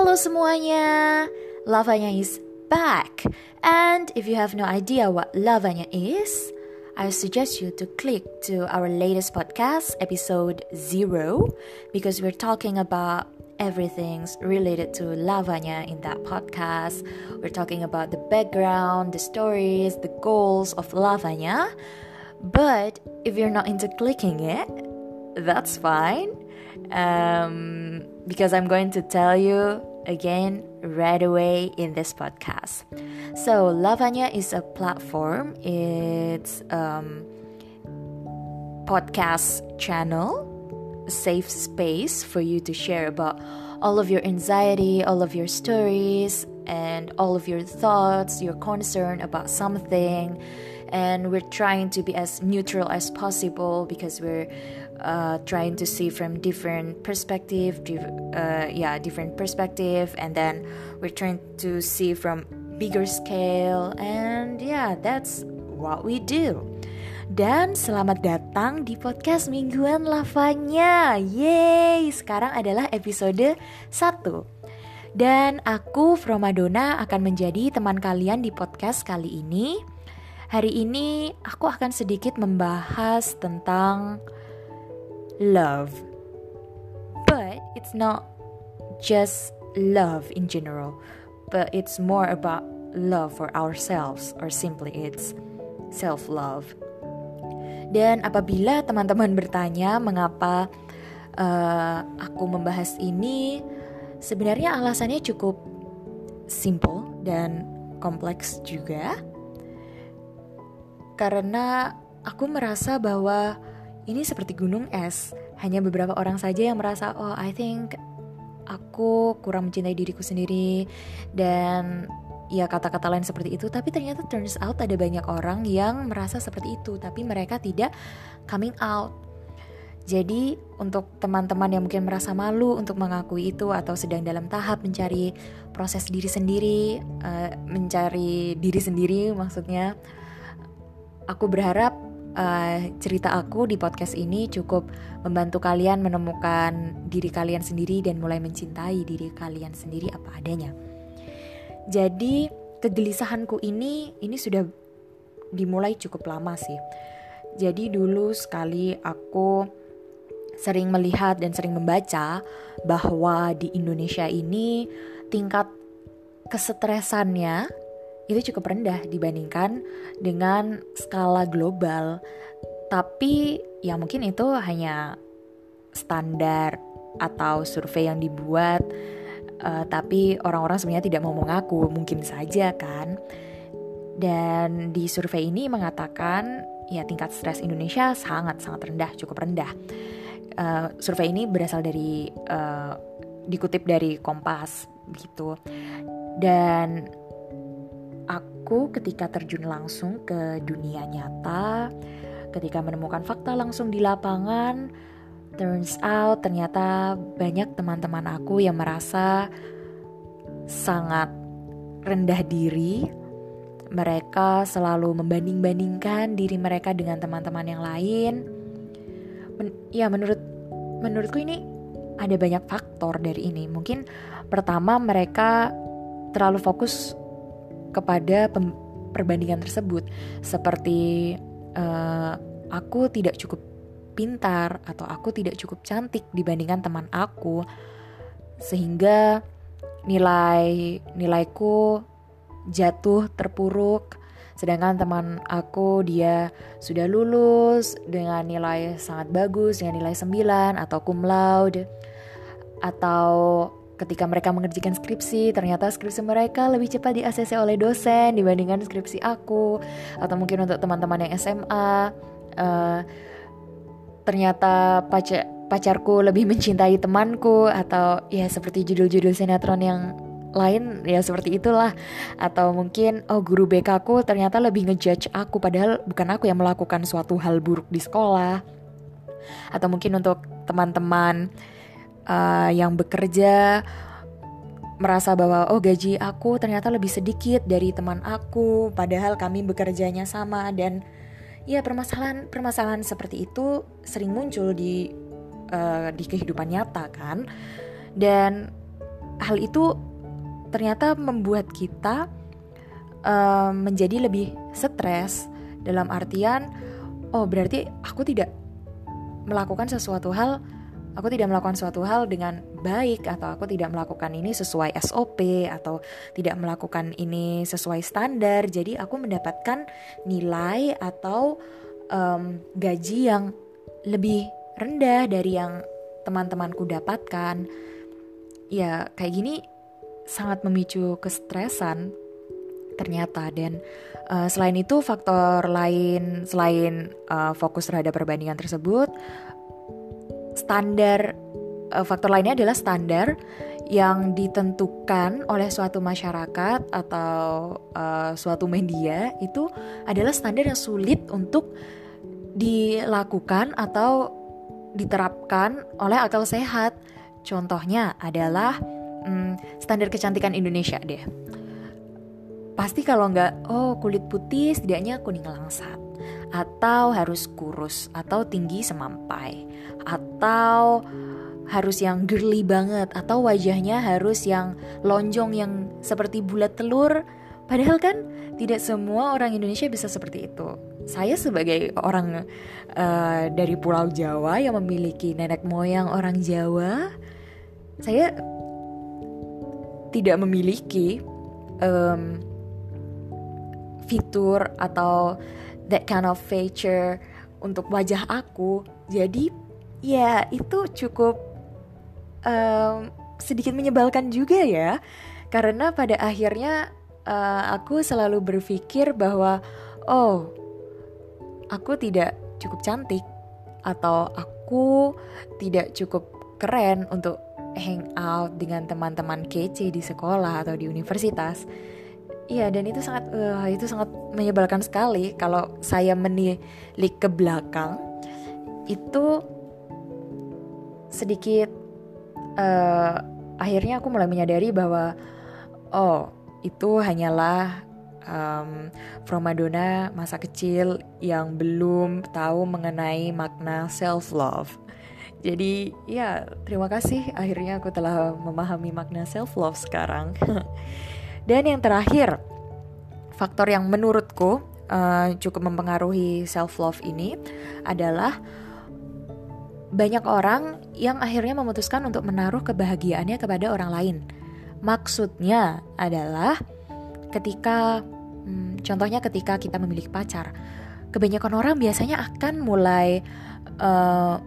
Halo semuanya, Lavanya is back. And if you have no idea what Lavanya is, I suggest you to click to our latest podcast, episode 0, because we're talking about everything related to Lavanya in that podcast. We're talking about the background, the stories, the goals of Lavanya. But if you're not into clicking it, that's fine. Um, because I'm going to tell you again right away in this podcast. So, Lavanya is a platform, it's um podcast channel, safe space for you to share about all of your anxiety, all of your stories, and all of your thoughts, your concern about something. And we're trying to be as neutral as possible because we're uh, trying to see from different perspective, uh, yeah, different perspective, and then we're trying to see from bigger scale, and yeah, that's what we do. Dan selamat datang di podcast mingguan lavanya. Yeay, sekarang adalah episode 1 Dan aku, Fromadona, akan menjadi teman kalian di podcast kali ini Hari ini aku akan sedikit membahas tentang love. But it's not just love in general, but it's more about love for ourselves, or simply it's self love. Dan apabila teman-teman bertanya mengapa uh, aku membahas ini, sebenarnya alasannya cukup simple dan kompleks juga karena aku merasa bahwa ini seperti gunung es. Hanya beberapa orang saja yang merasa, oh I think aku kurang mencintai diriku sendiri dan ya kata-kata lain seperti itu. Tapi ternyata turns out ada banyak orang yang merasa seperti itu, tapi mereka tidak coming out. Jadi untuk teman-teman yang mungkin merasa malu untuk mengakui itu atau sedang dalam tahap mencari proses diri sendiri, uh, mencari diri sendiri maksudnya Aku berharap uh, cerita aku di podcast ini cukup membantu kalian menemukan diri kalian sendiri dan mulai mencintai diri kalian sendiri apa adanya. Jadi kegelisahanku ini ini sudah dimulai cukup lama sih. Jadi dulu sekali aku sering melihat dan sering membaca bahwa di Indonesia ini tingkat kesetresannya itu cukup rendah dibandingkan dengan skala global. Tapi ya mungkin itu hanya standar atau survei yang dibuat uh, tapi orang-orang sebenarnya tidak mau mengaku, mungkin saja kan. Dan di survei ini mengatakan ya tingkat stres Indonesia sangat-sangat rendah, cukup rendah. Uh, survei ini berasal dari uh, dikutip dari Kompas gitu. Dan Aku ketika terjun langsung ke dunia nyata, ketika menemukan fakta langsung di lapangan, turns out ternyata banyak teman-teman aku yang merasa sangat rendah diri. Mereka selalu membanding-bandingkan diri mereka dengan teman-teman yang lain. Men ya menurut menurutku ini ada banyak faktor dari ini. Mungkin pertama mereka terlalu fokus kepada perbandingan tersebut. Seperti uh, aku tidak cukup pintar atau aku tidak cukup cantik dibandingkan teman aku sehingga nilai nilaiku jatuh terpuruk. Sedangkan teman aku dia sudah lulus dengan nilai sangat bagus dengan nilai 9 atau cum laude atau ketika mereka mengerjakan skripsi, ternyata skripsi mereka lebih cepat di ACC oleh dosen dibandingkan skripsi aku, atau mungkin untuk teman-teman yang SMA, uh, eh, ternyata pacar pacarku lebih mencintai temanku, atau ya seperti judul-judul sinetron yang lain ya seperti itulah. Atau mungkin oh guru BK aku ternyata lebih ngejudge aku padahal bukan aku yang melakukan suatu hal buruk di sekolah. Atau mungkin untuk teman-teman uh, yang bekerja merasa bahwa oh gaji aku ternyata lebih sedikit dari teman aku padahal kami bekerjanya sama. Dan ya permasalahan permasalahan seperti itu sering muncul di uh, di kehidupan nyata kan? Dan hal itu ternyata membuat kita uh, menjadi lebih stres dalam artian oh berarti aku tidak melakukan sesuatu hal aku tidak melakukan suatu hal dengan baik atau aku tidak melakukan ini sesuai SOP atau tidak melakukan ini sesuai standar. Jadi aku mendapatkan nilai atau um, gaji yang lebih rendah dari yang teman-temanku dapatkan. Ya kayak gini sangat memicu kestresan ternyata. Dan uh, selain itu faktor lain selain uh, fokus terhadap perbandingan tersebut standar uh, faktor lainnya adalah standar yang ditentukan oleh suatu masyarakat atau uh, suatu media itu adalah standar yang sulit untuk dilakukan atau diterapkan oleh akal sehat. Contohnya adalah hmm, standar kecantikan Indonesia deh. Pasti kalau nggak, oh kulit putih setidaknya kuning langsat, atau harus kurus, atau tinggi semampai, atau harus yang girly banget, atau wajahnya harus yang lonjong yang seperti bulat telur. Padahal kan tidak semua orang Indonesia bisa seperti itu. Saya sebagai orang uh, dari Pulau Jawa yang memiliki nenek moyang orang Jawa, saya tidak memiliki um, fitur atau that kind of feature untuk wajah aku. Jadi ya itu cukup um, sedikit menyebalkan juga ya, karena pada akhirnya uh, aku selalu berpikir bahwa oh aku tidak cukup cantik atau aku tidak cukup keren untuk hang out dengan teman-teman kece di sekolah atau di universitas. Iya dan itu sangat uh, itu sangat menyebalkan sekali kalau saya menilik ke belakang. Itu sedikit uh, akhirnya aku mulai menyadari bahwa oh itu hanyalah um, Madonna masa kecil yang belum tahu mengenai makna self love jadi ya terima kasih. Akhirnya aku telah memahami makna self love sekarang. Dan yang terakhir, faktor yang menurutku uh, cukup mempengaruhi self love ini adalah banyak orang yang akhirnya memutuskan untuk menaruh kebahagiaannya kepada orang lain. Maksudnya adalah ketika hmm, contohnya ketika kita memiliki pacar, kebanyakan orang biasanya akan mulai uh,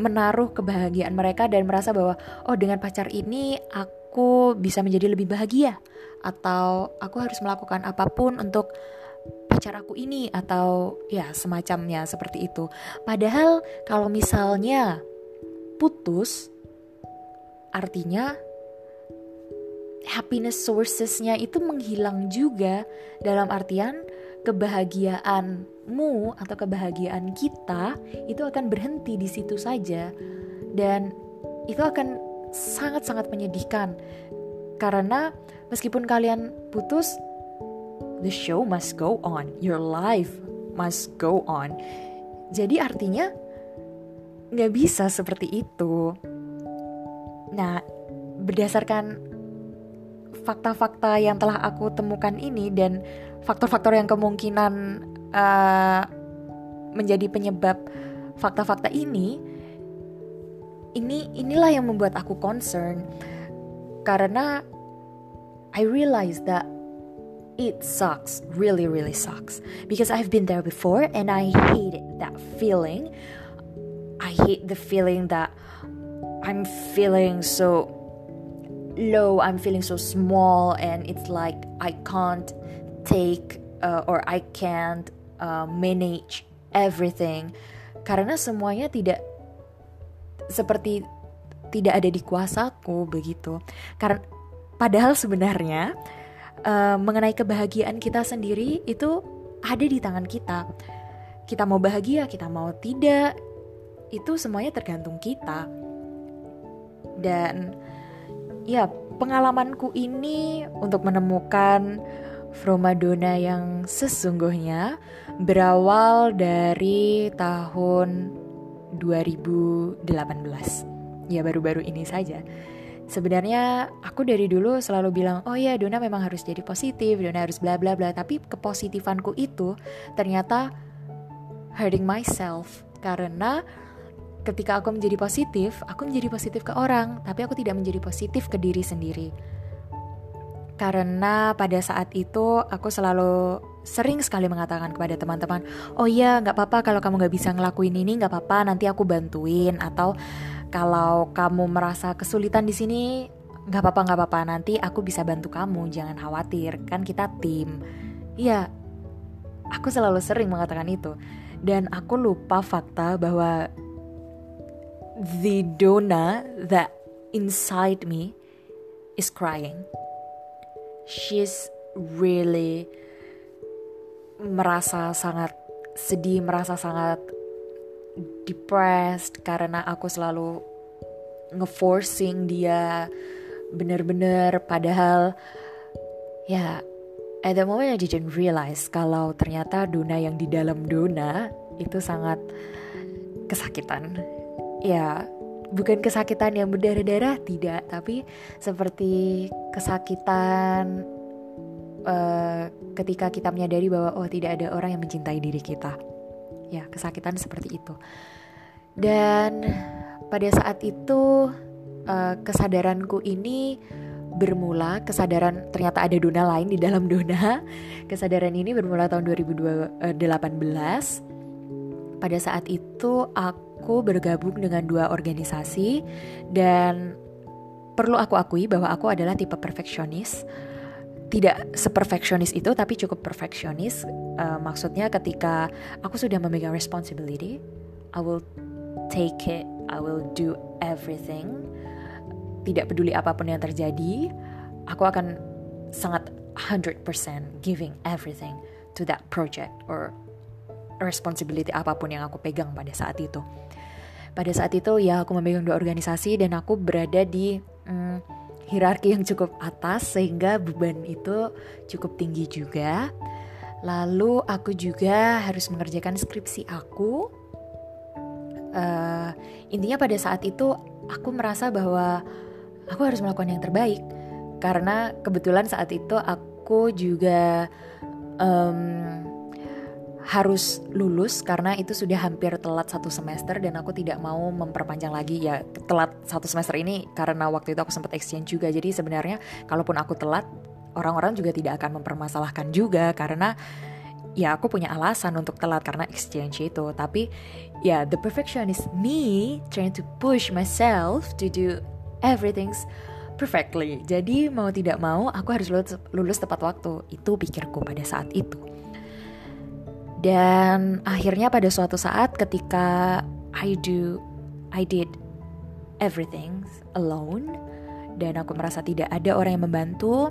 menaruh kebahagiaan mereka dan merasa bahwa oh dengan pacar ini aku bisa menjadi lebih bahagia. Atau aku harus melakukan apa pun untuk pacar aku ini atau ya semacamnya seperti itu. Padahal kalau misalnya putus artinya happiness sourcesnya itu menghilang juga. Dalam artian kebahagiaanmu atau kebahagiaan kita itu akan berhenti di situ saja. Dan itu akan sangat-sangat menyedihkan. Karena meskipun kalian putus the show must go on. Your life must go on. Jadi artinya nggak bisa seperti itu. Nah berdasarkan fakta-fakta yang telah aku temukan ini dan faktor-faktor yang kemungkinan uh, menjadi penyebab fakta-fakta ini ini inilah yang membuat aku concern. Karena I realize that it sucks really really sucks. Because I've been there before and I hate that feeling. I hate the feeling that I'm feeling so low I'm feeling so small and it's like I can't take uh, or I can't uh, manage everything. Karena semuanya tidak seperti tidak ada di kuasaku begitu. Karena padahal sebenarnya uh, mengenai kebahagiaan kita sendiri itu ada di tangan kita. Kita mau bahagia kita mau tidak itu semuanya tergantung kita. Dan ya pengalamanku ini untuk menemukan Fromadona yang sesungguhnya berawal dari tahun 2018. Ya baru-baru ini saja. sebenarnya aku dari dulu selalu bilang oh ya Dona memang harus jadi positif Dona harus bla bla bla tapi kepositifanku itu ternyata hurting myself karena ketika aku menjadi positif aku menjadi positif ke orang tapi aku tidak menjadi positif ke diri sendiri karena pada saat itu aku selalu sering sekali mengatakan kepada teman-teman, oh iya nggak apa-apa kalau kamu nggak bisa ngelakuin ini nggak apa-apa nanti aku bantuin. Atau kalau kamu merasa kesulitan di sini nggak apa-apa nggak apa-apa nanti aku bisa bantu kamu jangan khawatir. Kan kita tim. Iya aku selalu sering mengatakan itu. Dan aku lupa fakta bahwa the Donna that inside me is crying. She's really merasa sangat sedih merasa sangat depressed karena aku selalu ngeforcing dia bener-bener. Padahal ya at the moment I didn't realize kalau ternyata Dona yang di dalam Dona itu sangat kesakitan. Ya bukan kesakitan yang berdarah-darah tidak. Tapi seperti kesakitan uh, ketika kita menyadari bahwa oh tidak ada orang yang mencintai diri kita. Ya kesakitan seperti itu. Dan pada saat itu uh, kesadaranku ini bermula kesadaran ternyata ada dona lain di dalam dona. Kesadaran ini bermula tahun 2018 pada saat itu aku bergabung dengan dua organisasi dan perlu aku akui bahwa aku adalah tipe perfeksionis tidak seperfeksionis itu tapi cukup perfeksionis. Uh, maksudnya ketika aku sudah memegang responsibility I will take it I will do everything. Tidak peduli apa pun yang terjadi aku akan sangat 100% giving everything to that project or responsibility apa pun yang aku pegang pada saat itu. Pada saat itu ya aku memegang dua organisasi dan aku berada di hmm, hierarki yang cukup atas sehingga beban itu cukup tinggi juga. Lalu aku juga harus mengerjakan skripsi aku. Uh, intinya pada saat itu aku merasa bahwa aku harus melakukan yang terbaik karena kebetulan saat itu aku juga um, harus lulus karena itu sudah hampir telat satu semester dan aku tidak mau memperpanjang lagi. Ya telat satu semester ini karena waktu itu aku sempat exchange juga. Jadi sebenarnya kalaupun aku telat orang-orang juga tidak akan mempermasalahkan juga karena ya aku punya alasan untuk telat karena exchange itu. Tapi ya the perfectionist me trying to push myself to do everything perfectly. Jadi mau tidak mau aku harus lulus, lulus tepat waktu. Itu pikirku pada saat itu dan akhirnya pada suatu saat ketika I do I did everything alone dan aku merasa tidak ada orang yang membantu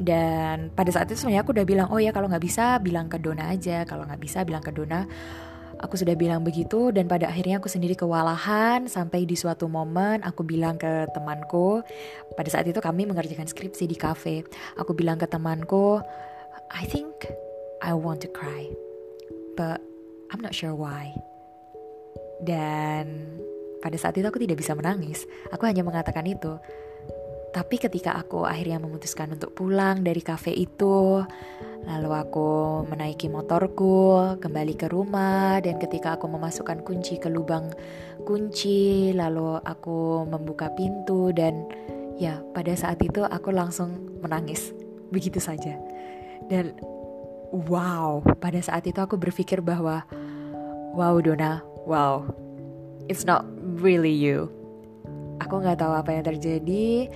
dan pada saat itu sebenarnya aku udah bilang oh ya kalau nggak bisa bilang ke Dona aja. Kalau nggak bisa bilang ke Dona. Aku sudah bilang begitu dan pada akhirnya aku sendiri kewalahan sampai di suatu momen aku bilang ke temanku. Pada saat itu kami mengerjakan skripsi di cafe aku bilang ke temanku I think I want to cry, but I'm not sure why. Dan pada saat itu aku tidak bisa menangis, aku hanya mengatakan itu. Tapi ketika aku akhirnya memutuskan untuk pulang dari kafe itu, lalu aku menaiki motorku, kembali ke rumah, dan ketika aku memasukkan kunci ke lubang kunci, lalu aku membuka pintu, dan ya, pada saat itu aku langsung menangis, begitu saja. Dan wow, pada saat itu aku berpikir bahwa wow Dona, wow, it's not really you. Aku nggak tahu apa yang terjadi.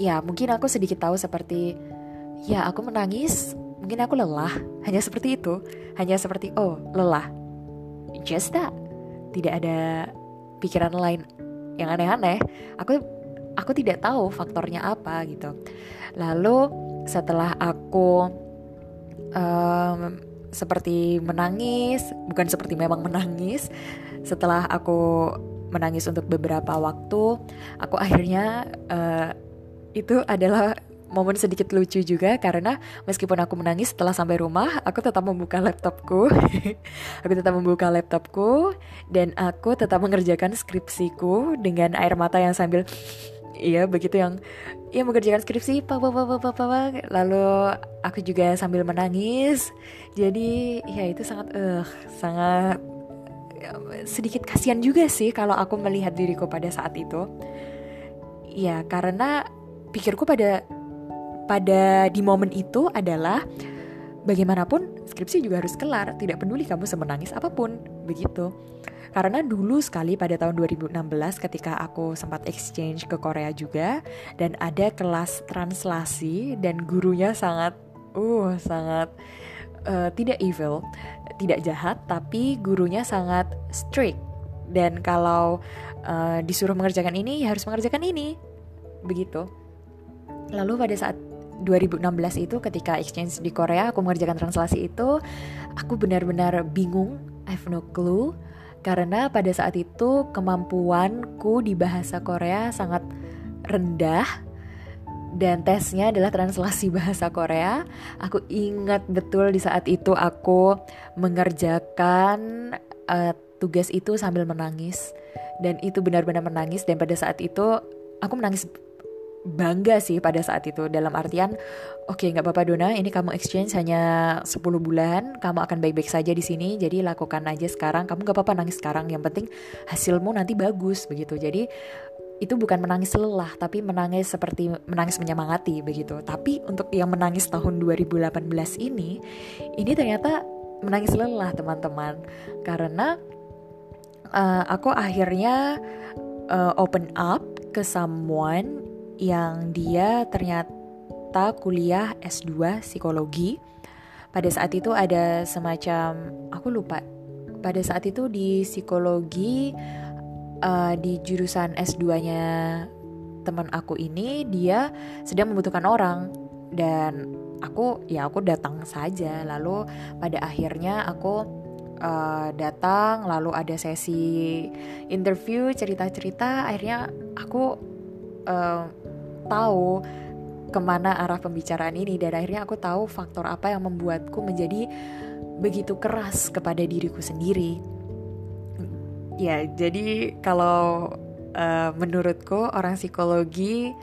Ya mungkin aku sedikit tahu seperti ya aku menangis, mungkin aku lelah, hanya seperti itu, hanya seperti oh lelah, just that, tidak ada pikiran lain yang aneh-aneh. Aku aku tidak tahu faktornya apa gitu. Lalu setelah aku um, seperti menangis, bukan seperti memang menangis. Setelah aku menangis untuk beberapa waktu, aku akhirnya uh, itu adalah momen sedikit lucu juga karena meskipun aku menangis setelah sampai rumah, aku tetap membuka laptopku. aku tetap membuka laptopku dan aku tetap mengerjakan skripsiku dengan air mata yang sambil iya begitu yang ya mengerjakan skripsi pa, pa, pa, pa, pa, pa, pa. lalu aku juga sambil menangis jadi ya itu sangat eh uh, sangat ya, sedikit kasihan juga sih kalau aku melihat diriku pada saat itu ya karena pikirku pada pada di momen itu adalah bagaimanapun skripsi juga harus kelar, tidak peduli kamu semenangis apa pun, begitu. Karena dulu sekali pada tahun 2016 ketika aku sempat exchange ke Korea juga dan ada kelas translasi dan gurunya sangat uh sangat uh, tidak evil, tidak jahat tapi gurunya sangat strict dan kalau uh, disuruh mengerjakan ini ya harus mengerjakan ini. Begitu. Lalu pada saat 2016 itu ketika exchange di Korea aku mengerjakan translasi itu aku benar-benar bingung I have no clue karena pada saat itu kemampuanku di bahasa Korea sangat rendah dan tesnya adalah translasi bahasa Korea. Aku ingat betul di saat itu aku mengerjakan uh, tugas itu sambil menangis dan itu benar-benar menangis dan pada saat itu aku menangis bangga sih pada saat itu. Dalam artian oke okay, nggak apa-apa Dona ini kamu exchange hanya 10 bulan kamu akan baik-baik saja di sini jadi lakukan aja sekarang. Kamu nggak apa-apa nangis sekarang yang penting hasilmu nanti bagus begitu. Jadi itu bukan menangis lelah tapi menangis seperti menangis menyemangati begitu. Tapi untuk yang menangis tahun 2018 ini ini ternyata menangis lelah teman-teman. Karena uh, aku akhirnya uh, open up ke someone yang dia ternyata kuliah S2 psikologi. Pada saat itu ada semacam aku lupa. Pada saat itu di psikologi uh, di jurusan S2-nya teman aku ini dia sedang membutuhkan orang dan aku ya aku datang saja lalu pada akhirnya aku uh, datang lalu ada sesi interview cerita-cerita akhirnya aku uh, tahu ke mana arah pembicaraan ini dan akhirnya aku tahu faktor apa yang membuatku menjadi begitu keras kepada diriku sendiri. Ya, jadi kalau uh, menurutku orang psikologi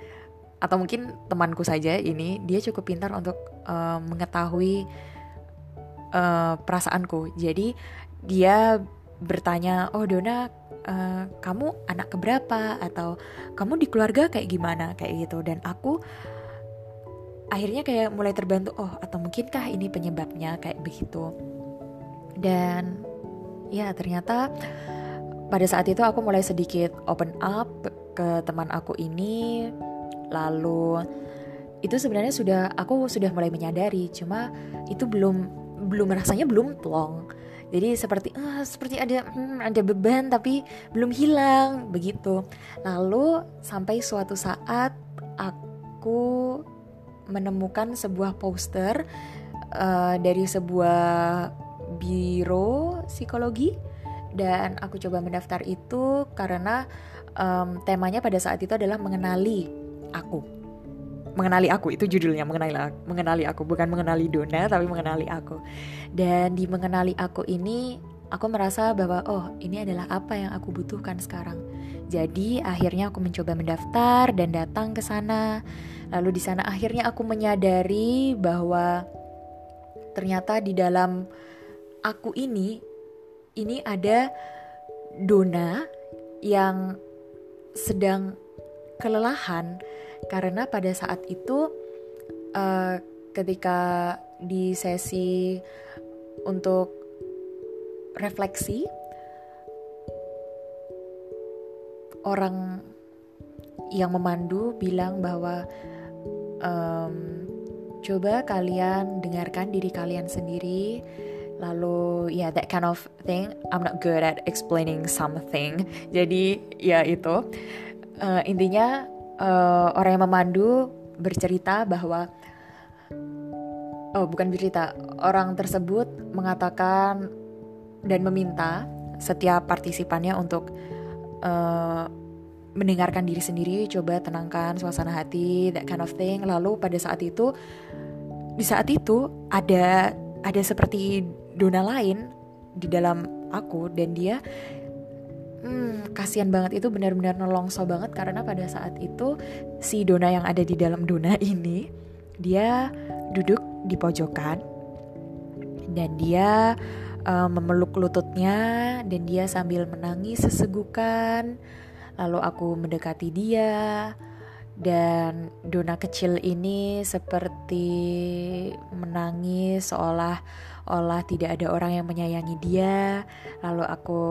atau mungkin temanku saja ini dia cukup pintar untuk uh, mengetahui uh, perasaanku. Jadi dia bertanya, "Oh, Dona, uh, kamu anak keberapa? Atau kamu di keluarga kayak gimana? Kayak gitu." Dan aku akhirnya kayak mulai terbantu, "Oh, atau mungkinkah ini penyebabnya? Kayak begitu." Dan ya, ternyata pada saat itu aku mulai sedikit open up ke teman aku ini. Lalu itu sebenarnya sudah aku sudah mulai menyadari. Cuma itu belum belum rasanya belum plong jadi seperti uh, seperti ada hmm, ada beban tapi belum hilang begitu. Lalu sampai suatu saat aku menemukan sebuah poster uh, dari sebuah biro psikologi dan aku coba mendaftar itu karena um, temanya pada saat itu adalah mengenali aku mengenali aku itu judulnya mengenali mengenali aku. Bukan mengenali Dona tapi mengenali aku. Dan di mengenali aku ini aku merasa bahwa oh ini adalah apa yang aku butuhkan sekarang. Jadi akhirnya aku mencoba mendaftar dan datang ke sana. Lalu di sana akhirnya aku menyadari bahwa ternyata di dalam aku ini ini ada Dona yang sedang kelelahan karena pada saat itu uh, ketika di sesi untuk refleksi orang yang memandu bilang bahwa um, coba kalian dengarkan diri kalian sendiri. Lalu ya yeah, that kind of thing. I'm not good at explaining something. Jadi ya itu. Uh, intinya uh, orang yang memandu bercerita bahwa oh bukan bercerita orang tersebut mengatakan dan meminta setiap partisipannya untuk uh, mendengarkan diri sendiri, coba tenangkan suasana hati, that kind of thing. Lalu pada saat itu, di saat itu ada ada seperti dona lain di dalam aku dan dia hmm, kasihan banget itu benar-benar nolongso banget karena pada saat itu si dona yang ada di dalam dona ini dia duduk di pojokan dan dia uh, memeluk lututnya dan dia sambil menangis sesegukan. Lalu aku mendekati dia dan dona kecil ini seperti menangis seolah olah tidak ada orang yang menyayangi dia. Lalu aku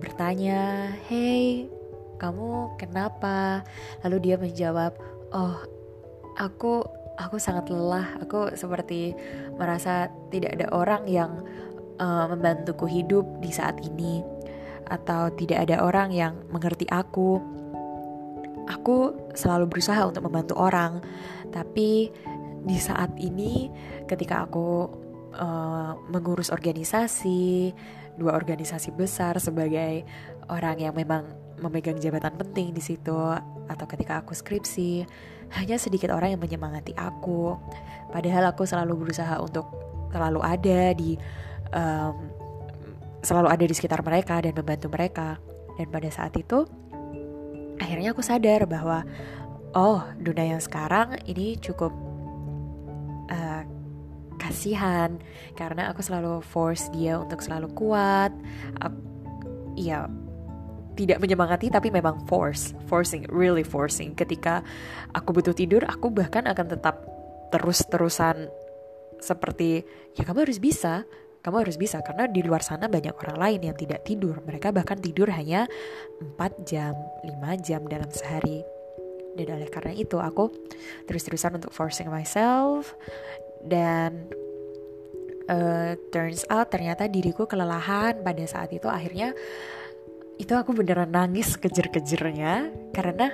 bertanya, "Hey, kamu kenapa?" Lalu dia menjawab, "Oh, aku aku sangat lelah. Aku seperti merasa tidak ada orang yang uh, membantuku hidup di saat ini, atau tidak ada orang yang mengerti aku. Aku selalu berusaha untuk membantu orang, tapi di saat ini, ketika aku uh, mengurus organisasi, dua organisasi besar sebagai orang yang memang memegang jabatan penting di situ, atau ketika aku skripsi, hanya sedikit orang yang menyemangati aku. Padahal aku selalu berusaha untuk selalu ada di um, selalu ada di sekitar mereka dan membantu mereka. Dan pada saat itu akhirnya aku sadar bahwa oh dunia yang sekarang ini cukup uh, kasihan karena aku selalu force dia untuk selalu kuat. Aku, ya tidak menyemangati tapi memang force, forcing, really forcing. Ketika aku butuh tidur, aku bahkan akan tetap terus-terusan seperti ya kamu harus bisa, kamu harus bisa karena di luar sana banyak orang lain yang tidak tidur. Mereka bahkan tidur hanya 4 jam, 5 jam dalam sehari. Dan oleh karena itu aku terus-terusan untuk forcing myself dan uh, turns out ternyata diriku kelelahan pada saat itu akhirnya itu aku beneran nangis kejer-kejernya karena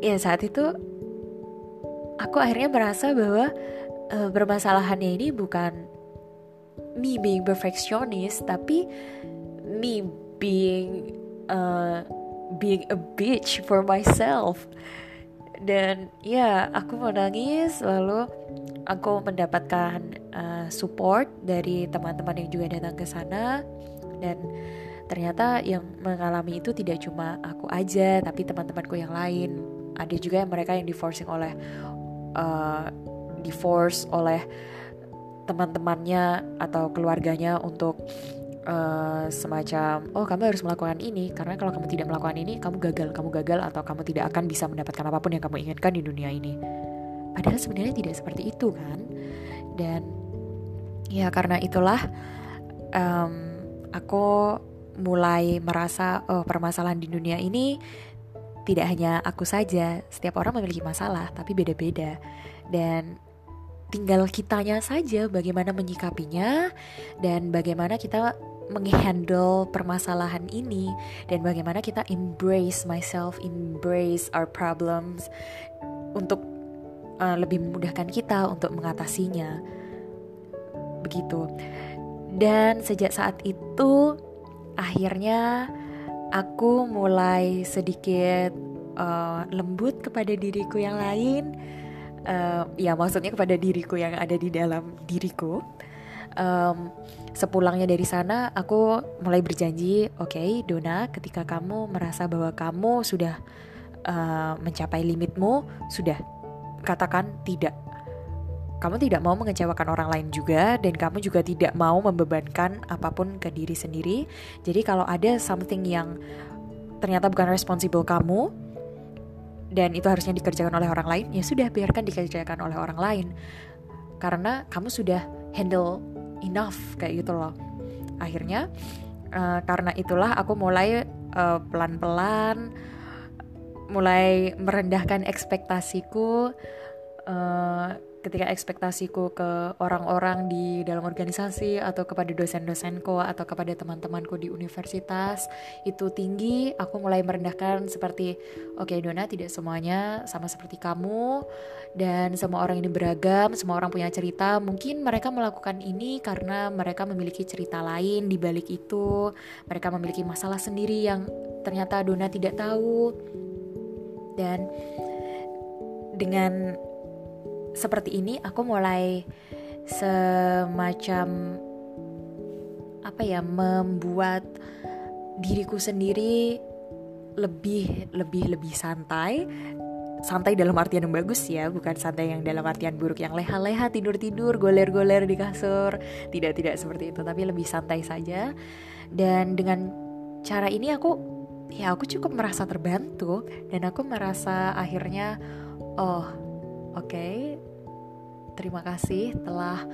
ya saat itu aku akhirnya merasa bahwa uh, permasalahannya ini bukan me being perfectionist tapi me being uh, being a bitch for myself. Dan ya aku mau nangis lalu aku mendapatkan uh, support dari teman-teman yang juga datang ke sana. Dan ternyata yang mengalami itu tidak cuma aku aja tapi teman-temanku yang lain. Ada juga yang mereka yang diforcing oleh uh, diforce oleh teman-temannya atau keluarganya untuk uh, semacam oh kamu harus melakukan ini karena kalau kamu tidak melakukan ini kamu gagal kamu gagal atau kamu tidak akan bisa mendapatkan apa pun yang kamu inginkan di dunia ini. Padahal sebenarnya tidak seperti itu kan? Dan ya karena itulah um, aku mulai merasa oh permasalahan di dunia ini tidak hanya aku saja, setiap orang memiliki masalah tapi beda-beda. Dan tinggal kitanya saja bagaimana menyikapinya dan bagaimana kita menghandle permasalahan ini dan bagaimana kita embrace myself, embrace our problems untuk uh, lebih memudahkan kita untuk mengatasinya. Begitu. Dan sejak saat itu akhirnya aku mulai sedikit uh, lembut kepada diriku yang lain uh, ya maksudnya kepada diriku yang ada di dalam diriku um, sepulangnya dari sana aku mulai berjanji oke okay, Dona ketika kamu merasa bahwa kamu sudah uh, mencapai limitmu sudah katakan tidak kamu tidak mau mengecewakan orang lain juga dan kamu juga tidak mau membebankan apa pun ke diri sendiri. Jadi kalau ada something yang ternyata bukan responsible kamu dan itu harusnya dikerjakan oleh orang lain, ya sudah biarkan dikerjakan oleh orang lain. Karena kamu sudah handle enough kayak gitu loh. Akhirnya uh, karena itulah aku mulai eh, pelan-pelan uh, mulai merendahkan ekspektasiku uh, ketika ekspektasiku ke orang-orang di dalam organisasi atau kepada dosen-dosenku atau kepada teman-temanku di universitas itu tinggi, aku mulai merendahkan seperti oke okay, Dona tidak semuanya sama seperti kamu dan semua orang ini beragam, semua orang punya cerita. Mungkin mereka melakukan ini karena mereka memiliki cerita lain di balik itu. Mereka memiliki masalah sendiri yang ternyata Dona tidak tahu dan dengan seperti ini aku mulai semacam apa ya membuat diriku sendiri lebih lebih lebih santai. Santai dalam artian yang bagus ya bukan santai yang dalam artian buruk yang leha-leha tidur-tidur goler-goler di kasur. Tidak tidak seperti itu tapi lebih santai saja. Dan dengan cara ini aku ya aku cukup merasa terbantu dan aku merasa akhirnya oh oke okay, terima kasih telah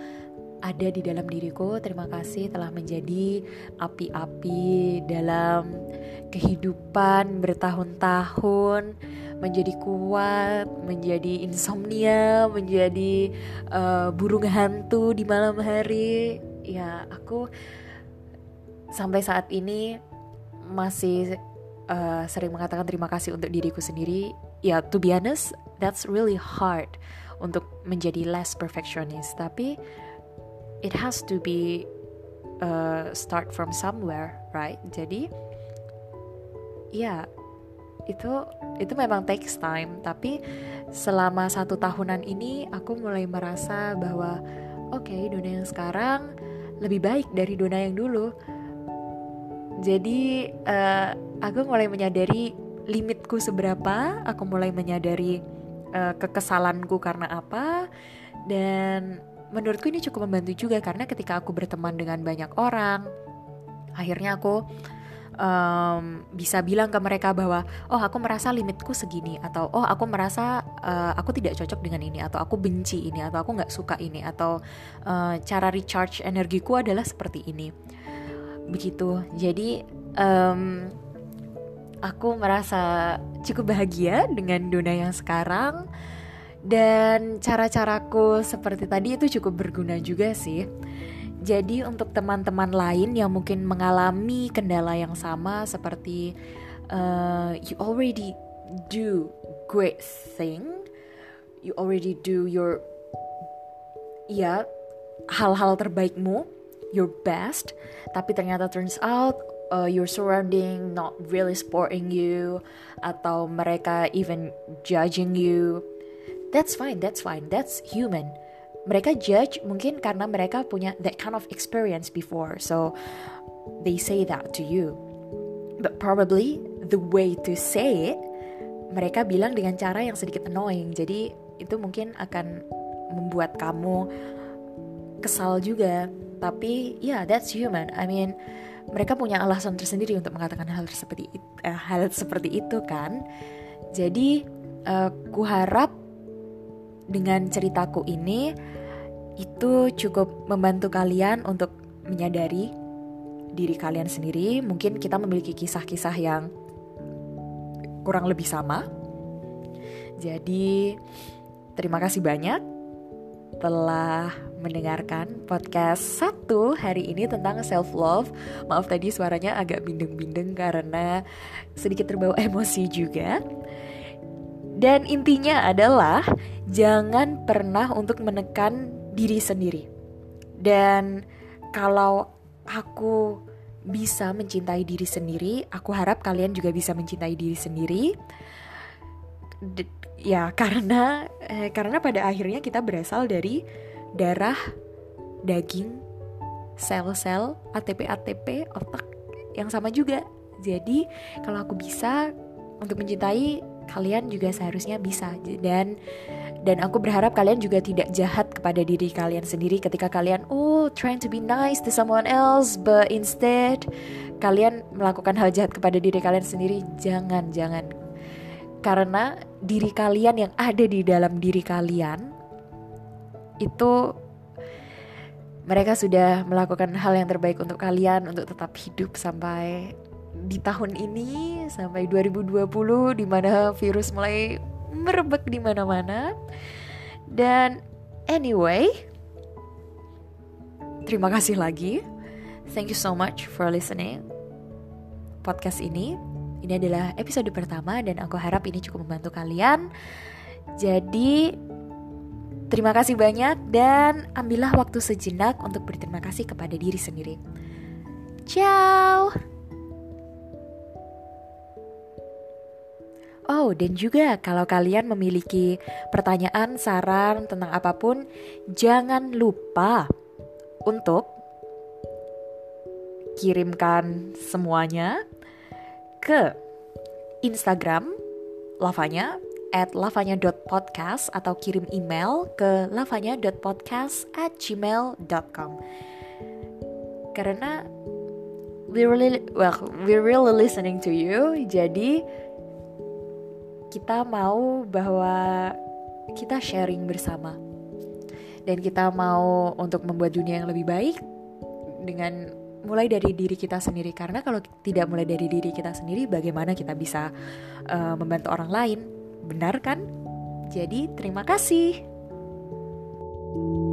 ada di dalam diriku. Terima kasih telah menjadi api-api dalam kehidupan bertahun-tahun, menjadi kuat, menjadi insomnia, menjadi uh, burung hantu di malam hari. Ya, aku sampai saat ini masih uh, sering mengatakan terima kasih untuk diriku sendiri. Ya, to be honest, that's really hard untuk menjadi less perfectionist. Tapi it has to be uh, start from somewhere, right? Jadi ya itu itu memang takes time, tapi selama satu tahunan ini aku mulai merasa bahwa oke okay, Dona yang sekarang lebih baik dari Dona yang dulu. Jadi uh, aku mulai menyadari limitku seberapa, aku mulai menyadari uh, kekesalanku karena apa. Dan menurutku ini cukup membantu juga karena ketika aku berteman dengan banyak orang akhirnya aku um, bisa bilang ke mereka bahwa oh aku merasa limitku segini atau oh aku merasa uh, aku tidak cocok dengan ini atau aku benci ini atau aku nggak suka ini atau uh, cara recharge energiku adalah seperti ini. Begitu. Jadi um, aku merasa cukup bahagia dengan Dona yang sekarang. Dan cara-caraku seperti tadi itu cukup berguna juga sih. Jadi untuk teman-teman lain yang mungkin mengalami kendala yang sama seperti uh, you already do great thing, you already do your ya hal-hal terbaikmu, your best, tapi ternyata turns out uh, your surrounding not really supporting you atau mereka even judging you That's fine, that's fine, that's human. Mereka judge mungkin karena mereka punya that kind of experience before, so they say that to you. But probably the way to say it, mereka bilang dengan cara yang sedikit annoying. Jadi itu mungkin akan membuat kamu kesal juga. Tapi ya yeah, that's human. I mean, mereka punya alasan tersendiri untuk mengatakan hal seperti itu, uh, hal seperti itu kan. Jadi uh, kuharap dengan ceritaku ini itu cukup membantu kalian untuk menyadari diri kalian sendiri. Mungkin kita memiliki kisah-kisah yang kurang lebih sama. Jadi, terima kasih banyak telah mendengarkan podcast satu hari ini tentang self love. Maaf tadi suaranya agak bindeng-bindeng karena sedikit terbawa emosi juga. Dan intinya adalah jangan pernah untuk menekan diri sendiri. Dan kalau aku bisa mencintai diri sendiri, aku harap kalian juga bisa mencintai diri sendiri. Ya karena eh, karena pada akhirnya kita berasal dari darah, daging, sel-sel, ATP-ATP, otak yang sama juga. Jadi kalau aku bisa untuk mencintai kalian juga seharusnya bisa. Dan dan aku berharap kalian juga tidak jahat kepada diri kalian sendiri ketika kalian oh trying to be nice to someone else but instead kalian melakukan hal jahat kepada diri kalian sendiri. Jangan jangan karena diri kalian yang ada di dalam diri kalian itu mereka sudah melakukan hal yang terbaik untuk kalian untuk tetap hidup sampai di tahun ini sampai 2020 di mana virus mulai merebak di mana-mana. Dan anyway, terima kasih lagi. Thank you so much for listening podcast ini. Ini adalah episode pertama dan aku harap ini cukup membantu kalian. Jadi terima kasih banyak dan ambillah waktu sejenak untuk berterima kasih kepada diri sendiri. Ciao. Oh, dan juga kalau kalian memiliki pertanyaan, saran tentang apa pun, jangan lupa untuk kirimkan semuanya ke Instagram lavanya at lavanya.podcast atau kirim email ke lavanya.podcast at gmail.com karena we really well we really listening to you jadi kita mau bahwa kita sharing bersama. Dan kita mau untuk membuat dunia yang lebih baik dengan mulai dari diri kita sendiri. Karena kalau tidak mulai dari diri kita sendiri bagaimana kita bisa uh, membantu orang lain? Benar kan? Jadi terima kasih. thank you